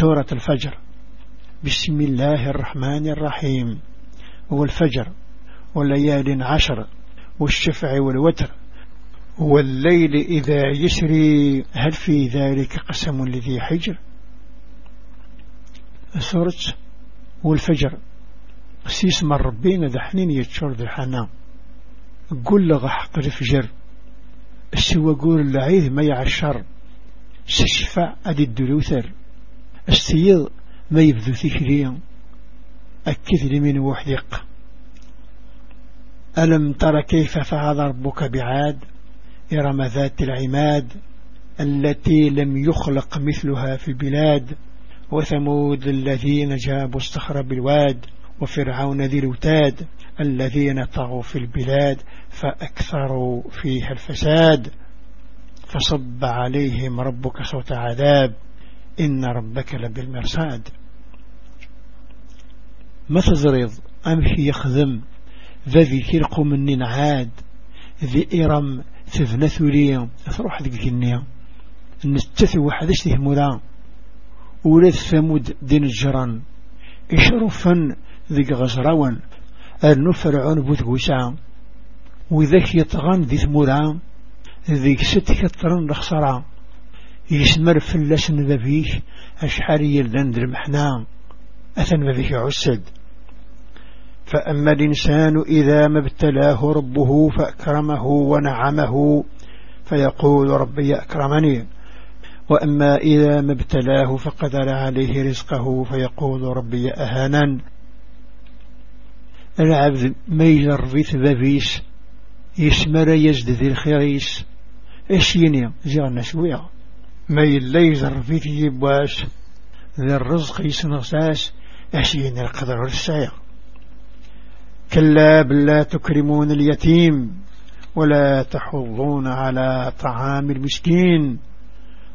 سورة الفجر. بسم الله الرحمن الرحيم. والفجر والليال عشر والشفع والوتر والليل إذا يسري. هل في ذلك قسم لذي حجر؟ سورة والفجر. سيس من ربين ذا حنين يتشور ذا حنا قل لغا حق الفجر السوى قول العيد ما يعشر. سشفع أدي الدلوثر. السيض ما يبذو ثكريا أكد لمن وحدق ألم تر كيف فعل ربك بعاد؟ إرم ذات العماد التي لم يخلق مثلها في البلاد. وثمود الذين جابوا الصخر بالواد. وفرعون ذي الوتاد الذين طغوا في البلاد. فأكثروا فيها الفساد. فصب عليهم ربك صوت عذاب. إن ربك لبالمرصاد. ما تزريض أمشي يخدم ذا ذكرق من عاد ذي إرم تذنى ثوليا تروح ذيك النية نستثي واحد اشته مولا ولاد ثمود دين الجران. إشرفا ذيك غزراوان أرنو فرعون بوثقوسا وذاك يطغان ذي ثمولا. ذيك ست كترن لخسرا يسمر فلسن ذبيك أشحال يلدن المحنا أثن ذبيك عسد. فأما الإنسان إذا ما ابتلاه ربه فأكرمه ونعمه فيقول ربي أكرمني وأما إذا ما ابتلاه فقدر عليه رزقه فيقول ربي أهانا العبد ما يجربي ثبابيس يسمر يزد ذي الخيريس إيش يني زيغنا شوية. ما يلا يجربي تجيبواش ذي الرزق يسنغساس إيش يني القدر السايق كلا بل لا تكرمون اليتيم ولا تحضون على طعام المسكين.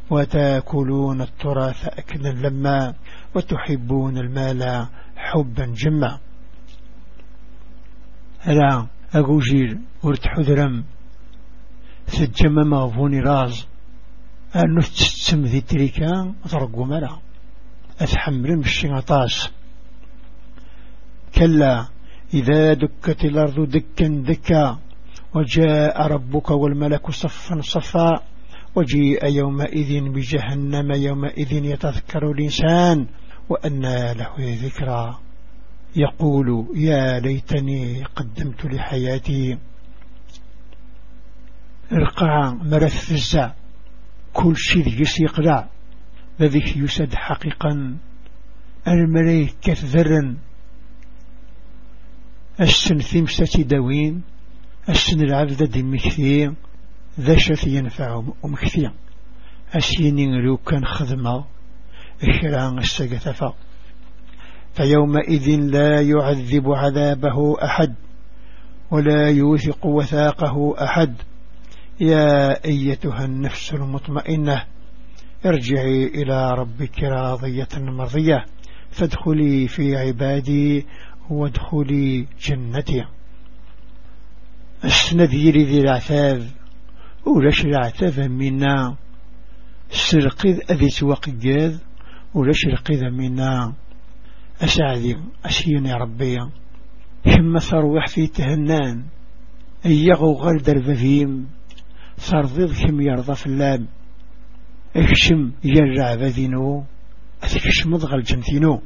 وتأكلون التراث أكلا لما وتحبون المال حبا جما. لا أقوجير ورتحذرم سجم مغفوني راز أنه تستم ذي تريكا أترقوا ملا أتحمل مشي عطاس. كلا إذا دكت الأرض دكا دكا وجاء ربك والملك صفا صفا وجيء يومئذ بجهنم يومئذ يتذكر الإنسان وأنى له ذكرى. يقول يا ليتني قدمت لحياتي. القاع مرث الزع كل شيء يسيقلع بذيك يسد حقيقا. الملائكة ذرا السن ثمسة دوين السن العبد دي مكثير ذا شث ينفع ومكثير أسيني لو كان خدمة. إشران السقثفة فيومئذ لا يعذب عذابه أحد. ولا يوثق وثاقه أحد. يا أيتها النفس المطمئنة ارجعي إلى ربك راضية مرضية. فادخلي في عبادي وادخلي جنتي. السندير ذي العتاب ولاش العتاب منا؟ السرقذ أذي سوقجاذ ولاش القذ منا؟ أسعدي أسيني ربي. حما ثروح في تهنان. أيغو غلد البذيم صرضيض كم يرضى اللام. اكشم يرع بذينو أتكشم ضغل جنتينو